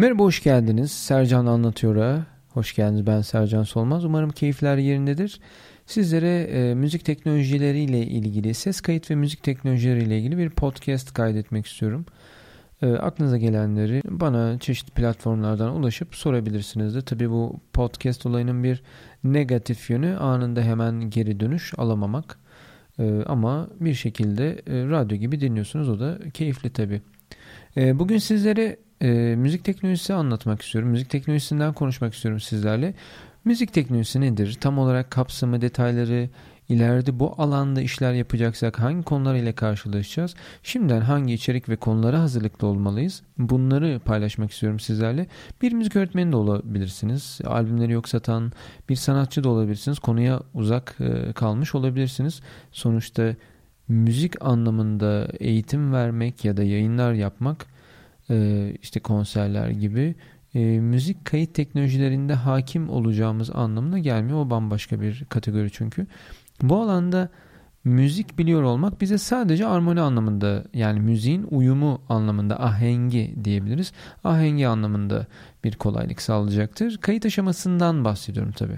Merhaba hoş geldiniz. Sercan Anlatıyor'a. Hoş geldiniz ben Sercan Solmaz. Umarım keyifler yerindedir. Sizlere e, müzik teknolojileriyle ilgili, ses kayıt ve müzik teknolojileriyle ilgili bir podcast kaydetmek istiyorum. E, aklınıza gelenleri bana çeşitli platformlardan ulaşıp sorabilirsiniz de. Tabii bu podcast olayının bir negatif yönü anında hemen geri dönüş alamamak. E, ama bir şekilde e, radyo gibi dinliyorsunuz. O da keyifli tabii. E, bugün sizlere e, müzik teknolojisi anlatmak istiyorum. Müzik teknolojisinden konuşmak istiyorum sizlerle. Müzik teknolojisi nedir? Tam olarak kapsamı, detayları, ileride bu alanda işler yapacaksak hangi konular ile karşılaşacağız? Şimdiden hangi içerik ve konulara hazırlıklı olmalıyız? Bunları paylaşmak istiyorum sizlerle. Bir müzik öğretmeni de olabilirsiniz. Albümleri yok satan bir sanatçı da olabilirsiniz. Konuya uzak e, kalmış olabilirsiniz. Sonuçta müzik anlamında eğitim vermek ya da yayınlar yapmak işte konserler gibi e, müzik kayıt teknolojilerinde hakim olacağımız anlamına gelmiyor. O bambaşka bir kategori çünkü. Bu alanda müzik biliyor olmak bize sadece armoni anlamında yani müziğin uyumu anlamında ahengi diyebiliriz. Ahengi anlamında bir kolaylık sağlayacaktır. Kayıt aşamasından bahsediyorum tabi.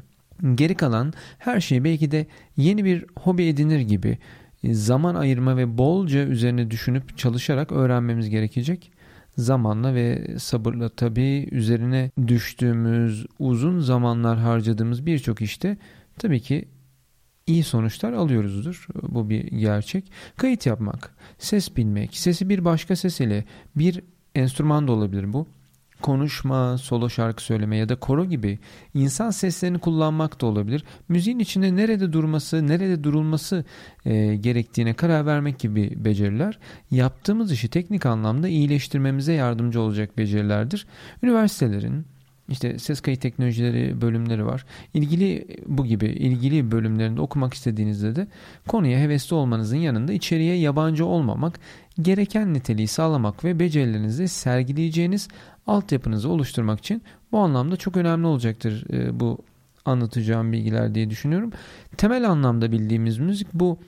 Geri kalan her şey belki de yeni bir hobi edinir gibi zaman ayırma ve bolca üzerine düşünüp çalışarak öğrenmemiz gerekecek zamanla ve sabırla tabii üzerine düştüğümüz, uzun zamanlar harcadığımız birçok işte tabii ki iyi sonuçlar alıyoruzdur. Bu bir gerçek. Kayıt yapmak, ses bilmek, sesi bir başka ses ile bir enstrüman da olabilir bu konuşma, solo şarkı söyleme ya da koro gibi insan seslerini kullanmak da olabilir. Müziğin içinde nerede durması, nerede durulması e, gerektiğine karar vermek gibi beceriler yaptığımız işi teknik anlamda iyileştirmemize yardımcı olacak becerilerdir. Üniversitelerin, işte ses kayıt teknolojileri bölümleri var. İlgili bu gibi ilgili bölümlerinde okumak istediğinizde de konuya hevesli olmanızın yanında içeriye yabancı olmamak, gereken niteliği sağlamak ve becerilerinizi sergileyeceğiniz altyapınızı oluşturmak için bu anlamda çok önemli olacaktır e, bu anlatacağım bilgiler diye düşünüyorum. Temel anlamda bildiğimiz müzik bu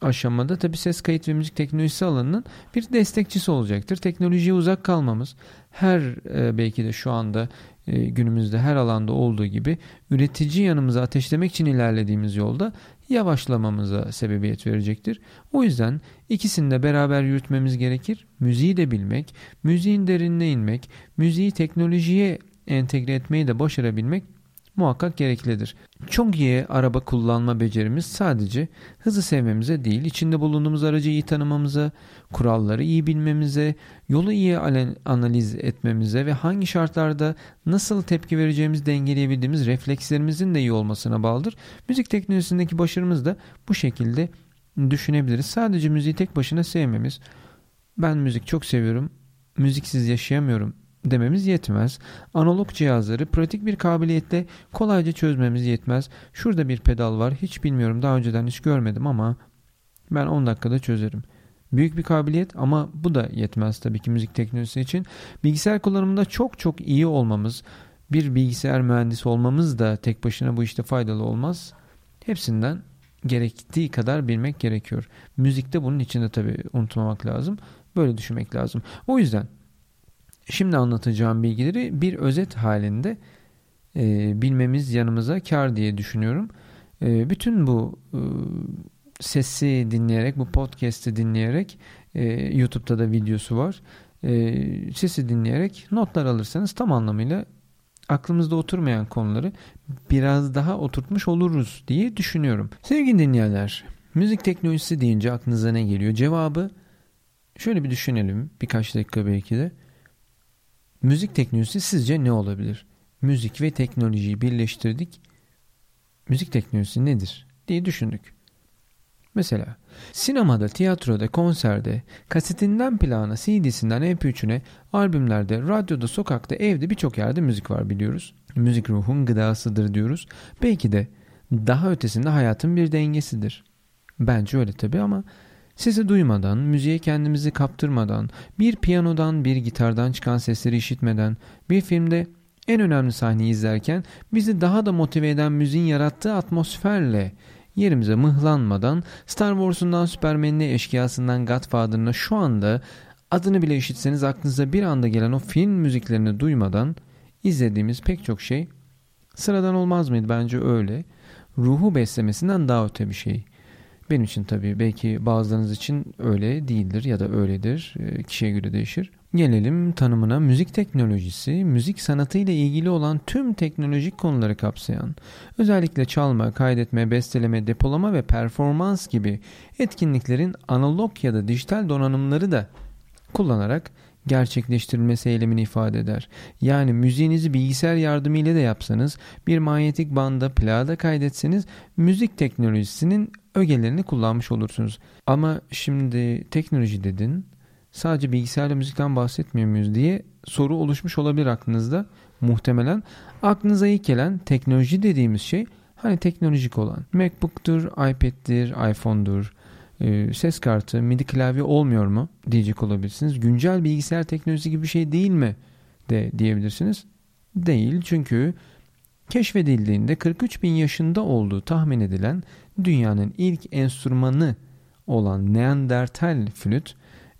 aşamada tabi ses kayıt ve müzik teknolojisi alanının bir destekçisi olacaktır. Teknolojiye uzak kalmamız her e, belki de şu anda e, günümüzde her alanda olduğu gibi üretici yanımızı ateşlemek için ilerlediğimiz yolda yavaşlamamıza sebebiyet verecektir. O yüzden ikisini de beraber yürütmemiz gerekir. Müziği de bilmek, müziğin derinine inmek, müziği teknolojiye entegre etmeyi de başarabilmek muhakkak gereklidir. Çok iyi araba kullanma becerimiz sadece hızı sevmemize değil, içinde bulunduğumuz aracı iyi tanımamıza, kuralları iyi bilmemize, yolu iyi analiz etmemize ve hangi şartlarda nasıl tepki vereceğimizi dengeleyebildiğimiz reflekslerimizin de iyi olmasına bağlıdır. Müzik teknolojisindeki başarımız da bu şekilde düşünebiliriz. Sadece müziği tek başına sevmemiz, ben müzik çok seviyorum, müziksiz yaşayamıyorum dememiz yetmez. Analog cihazları pratik bir kabiliyetle kolayca çözmemiz yetmez. Şurada bir pedal var hiç bilmiyorum daha önceden hiç görmedim ama ben 10 dakikada çözerim. Büyük bir kabiliyet ama bu da yetmez tabii ki müzik teknolojisi için. Bilgisayar kullanımında çok çok iyi olmamız, bir bilgisayar mühendisi olmamız da tek başına bu işte faydalı olmaz. Hepsinden gerektiği kadar bilmek gerekiyor. Müzikte bunun içinde tabii unutmamak lazım. Böyle düşünmek lazım. O yüzden Şimdi anlatacağım bilgileri bir özet halinde e, bilmemiz yanımıza kar diye düşünüyorum. E, bütün bu e, sesi dinleyerek, bu podcast'i dinleyerek, e, YouTube'da da videosu var. E, sesi dinleyerek notlar alırsanız tam anlamıyla aklımızda oturmayan konuları biraz daha oturtmuş oluruz diye düşünüyorum. Sevgili dinleyenler, müzik teknolojisi deyince aklınıza ne geliyor? Cevabı şöyle bir düşünelim birkaç dakika belki de. Müzik teknolojisi sizce ne olabilir? Müzik ve teknolojiyi birleştirdik. Müzik teknolojisi nedir diye düşündük. Mesela sinemada, tiyatroda, konserde, kasetinden plana, CD'sinden MP3'üne, albümlerde, radyoda, sokakta, evde birçok yerde müzik var biliyoruz. Müzik ruhun gıdasıdır diyoruz. Belki de daha ötesinde hayatın bir dengesidir. Bence öyle tabii ama Sesi duymadan, müziğe kendimizi kaptırmadan, bir piyanodan bir gitardan çıkan sesleri işitmeden, bir filmde en önemli sahneyi izlerken bizi daha da motive eden müziğin yarattığı atmosferle yerimize mıhlanmadan Star Wars'undan Superman'ine eşkıyasından Godfather'ına şu anda adını bile işitseniz aklınıza bir anda gelen o film müziklerini duymadan izlediğimiz pek çok şey sıradan olmaz mıydı? Bence öyle. Ruhu beslemesinden daha öte bir şey. Benim için tabii belki bazılarınız için öyle değildir ya da öyledir. E, kişiye göre değişir. Gelelim tanımına müzik teknolojisi, müzik sanatı ile ilgili olan tüm teknolojik konuları kapsayan, özellikle çalma, kaydetme, besteleme, depolama ve performans gibi etkinliklerin analog ya da dijital donanımları da kullanarak gerçekleştirilmesi eylemini ifade eder. Yani müziğinizi bilgisayar yardımıyla da yapsanız, bir manyetik banda plağda kaydetseniz müzik teknolojisinin ögelerini kullanmış olursunuz. Ama şimdi teknoloji dedin, sadece bilgisayarla müzikten bahsetmiyor muyuz diye soru oluşmuş olabilir aklınızda. Muhtemelen aklınıza ilk gelen teknoloji dediğimiz şey hani teknolojik olan. Macbook'tur, iPad'dir, iPhone'dur, e, ses kartı, MIDI klavye olmuyor mu diyecek olabilirsiniz. Güncel bilgisayar teknolojisi gibi bir şey değil mi de diyebilirsiniz. Değil çünkü keşfedildiğinde 43 bin yaşında olduğu tahmin edilen dünyanın ilk enstrümanı olan Neandertal flüt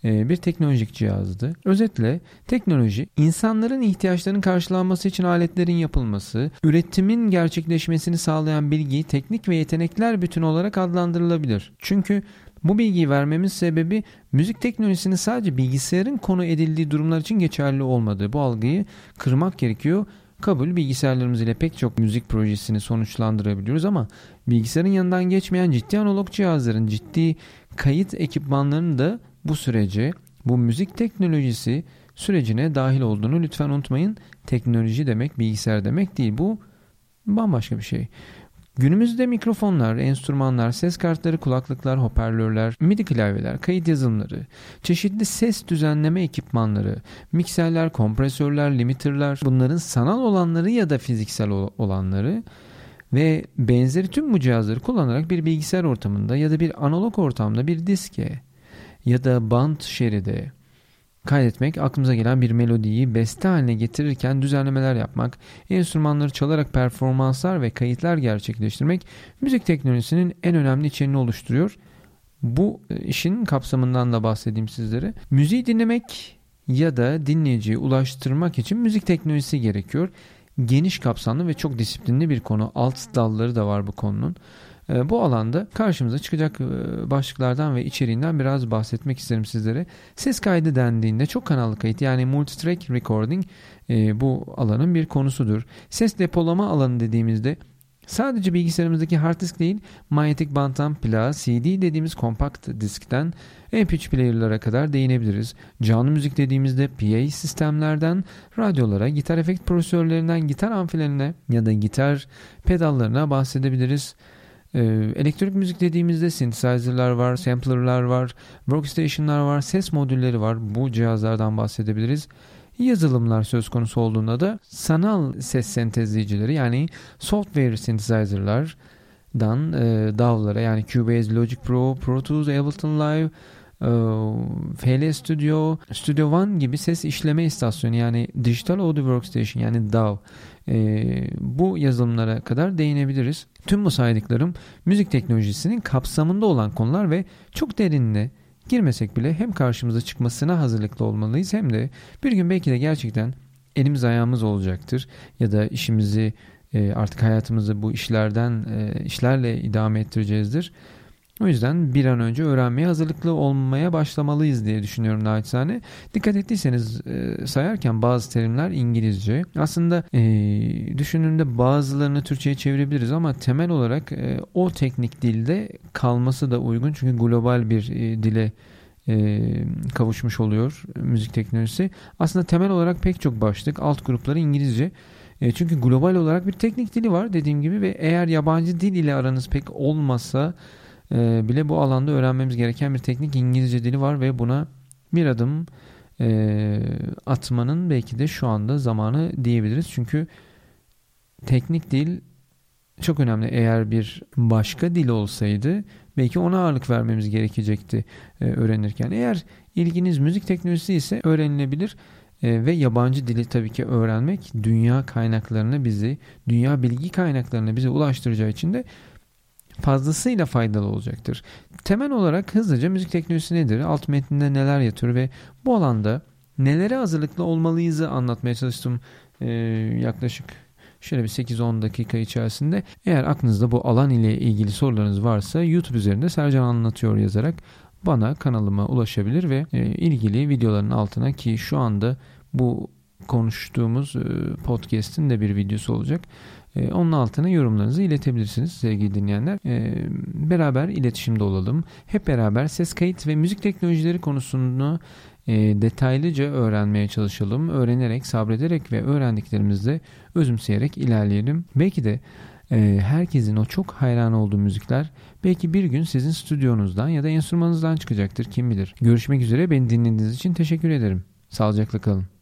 e, bir teknolojik cihazdı. Özetle teknoloji insanların ihtiyaçlarının karşılanması için aletlerin yapılması, üretimin gerçekleşmesini sağlayan bilgi, teknik ve yetenekler bütün olarak adlandırılabilir. Çünkü bu bilgiyi vermemiz sebebi müzik teknolojisinin sadece bilgisayarın konu edildiği durumlar için geçerli olmadığı. Bu algıyı kırmak gerekiyor. Kabul bilgisayarlarımız ile pek çok müzik projesini sonuçlandırabiliyoruz ama bilgisayarın yanından geçmeyen ciddi analog cihazların, ciddi kayıt ekipmanlarının da bu sürece, bu müzik teknolojisi sürecine dahil olduğunu lütfen unutmayın. Teknoloji demek bilgisayar demek değil. Bu bambaşka bir şey. Günümüzde mikrofonlar, enstrümanlar, ses kartları, kulaklıklar, hoparlörler, MIDI klavyeler, kayıt yazılımları, çeşitli ses düzenleme ekipmanları, mikserler, kompresörler, limiterler, bunların sanal olanları ya da fiziksel olanları ve benzeri tüm bu cihazları kullanarak bir bilgisayar ortamında ya da bir analog ortamda bir diske ya da band şeride kaydetmek, aklımıza gelen bir melodiyi beste haline getirirken düzenlemeler yapmak, enstrümanları çalarak performanslar ve kayıtlar gerçekleştirmek müzik teknolojisinin en önemli içeriğini oluşturuyor. Bu e, işin kapsamından da bahsedeyim sizlere. Müziği dinlemek ya da dinleyiciyi ulaştırmak için müzik teknolojisi gerekiyor. Geniş kapsamlı ve çok disiplinli bir konu. Alt dalları da var bu konunun. Ee, bu alanda karşımıza çıkacak e, başlıklardan ve içeriğinden biraz bahsetmek isterim sizlere. Ses kaydı dendiğinde çok kanallı kayıt yani multitrack recording e, bu alanın bir konusudur. Ses depolama alanı dediğimizde Sadece bilgisayarımızdaki hard disk değil, manyetik banttan plağa, CD dediğimiz kompakt diskten MP3 player'lara kadar değinebiliriz. Canlı müzik dediğimizde PA sistemlerden radyolara, gitar efekt prosesörlerinden gitar amfilerine ya da gitar pedallarına bahsedebiliriz. Ee, elektronik müzik dediğimizde synthesizer'lar var, sampler'lar var, workstation'lar var, ses modülleri var. Bu cihazlardan bahsedebiliriz. Yazılımlar söz konusu olduğunda da sanal ses sentezleyicileri yani software synthesizer'lardan e, DAW'lara yani Cubase, Logic Pro, Pro Tools, Ableton Live, FL Studio, Studio One gibi ses işleme istasyonu yani Digital Audio Workstation yani DAW e, bu yazılımlara kadar değinebiliriz. Tüm bu saydıklarım müzik teknolojisinin kapsamında olan konular ve çok derinine girmesek bile hem karşımıza çıkmasına hazırlıklı olmalıyız hem de bir gün belki de gerçekten elimiz ayağımız olacaktır ya da işimizi e, artık hayatımızı bu işlerden e, işlerle idame ettireceğizdir. O yüzden bir an önce öğrenmeye hazırlıklı olmaya başlamalıyız diye düşünüyorum naçizane. Dikkat ettiyseniz e, sayarken bazı terimler İngilizce. Aslında e, düşündüğümde bazılarını Türkçe'ye çevirebiliriz ama temel olarak e, o teknik dilde kalması da uygun. Çünkü global bir dile kavuşmuş oluyor müzik teknolojisi. Aslında temel olarak pek çok başlık, alt grupları İngilizce. Çünkü global olarak bir teknik dili var dediğim gibi ve eğer yabancı dil ile aranız pek olmasa e, bile bu alanda öğrenmemiz gereken bir teknik İngilizce dili var ve buna bir adım e, atmanın belki de şu anda zamanı diyebiliriz. Çünkü teknik dil çok önemli. Eğer bir başka dil olsaydı belki ona ağırlık vermemiz gerekecekti e, öğrenirken. Eğer ilginiz müzik teknolojisi ise öğrenilebilir e, ve yabancı dili tabii ki öğrenmek dünya kaynaklarını bizi, dünya bilgi kaynaklarını bize ulaştıracağı için de fazlasıyla faydalı olacaktır. Temel olarak hızlıca müzik teknolojisi nedir? Alt metninde neler yatıyor ve bu alanda nelere hazırlıklı olmalıyızı anlatmaya çalıştım ee, yaklaşık şöyle bir 8-10 dakika içerisinde. Eğer aklınızda bu alan ile ilgili sorularınız varsa YouTube üzerinde Sercan Anlatıyor yazarak bana kanalıma ulaşabilir ve e, ilgili videoların altına ki şu anda bu konuştuğumuz e, podcast'in de bir videosu olacak. E, onun altına yorumlarınızı iletebilirsiniz sevgili dinleyenler. E, beraber iletişimde olalım. Hep beraber ses kayıt ve müzik teknolojileri konusunu e, detaylıca öğrenmeye çalışalım. Öğrenerek, sabrederek ve öğrendiklerimizde özümseyerek ilerleyelim. Belki de e, herkesin o çok hayran olduğu müzikler belki bir gün sizin stüdyonuzdan ya da enstrümanınızdan çıkacaktır kim bilir. Görüşmek üzere beni dinlediğiniz için teşekkür ederim. Sağlıcakla kalın.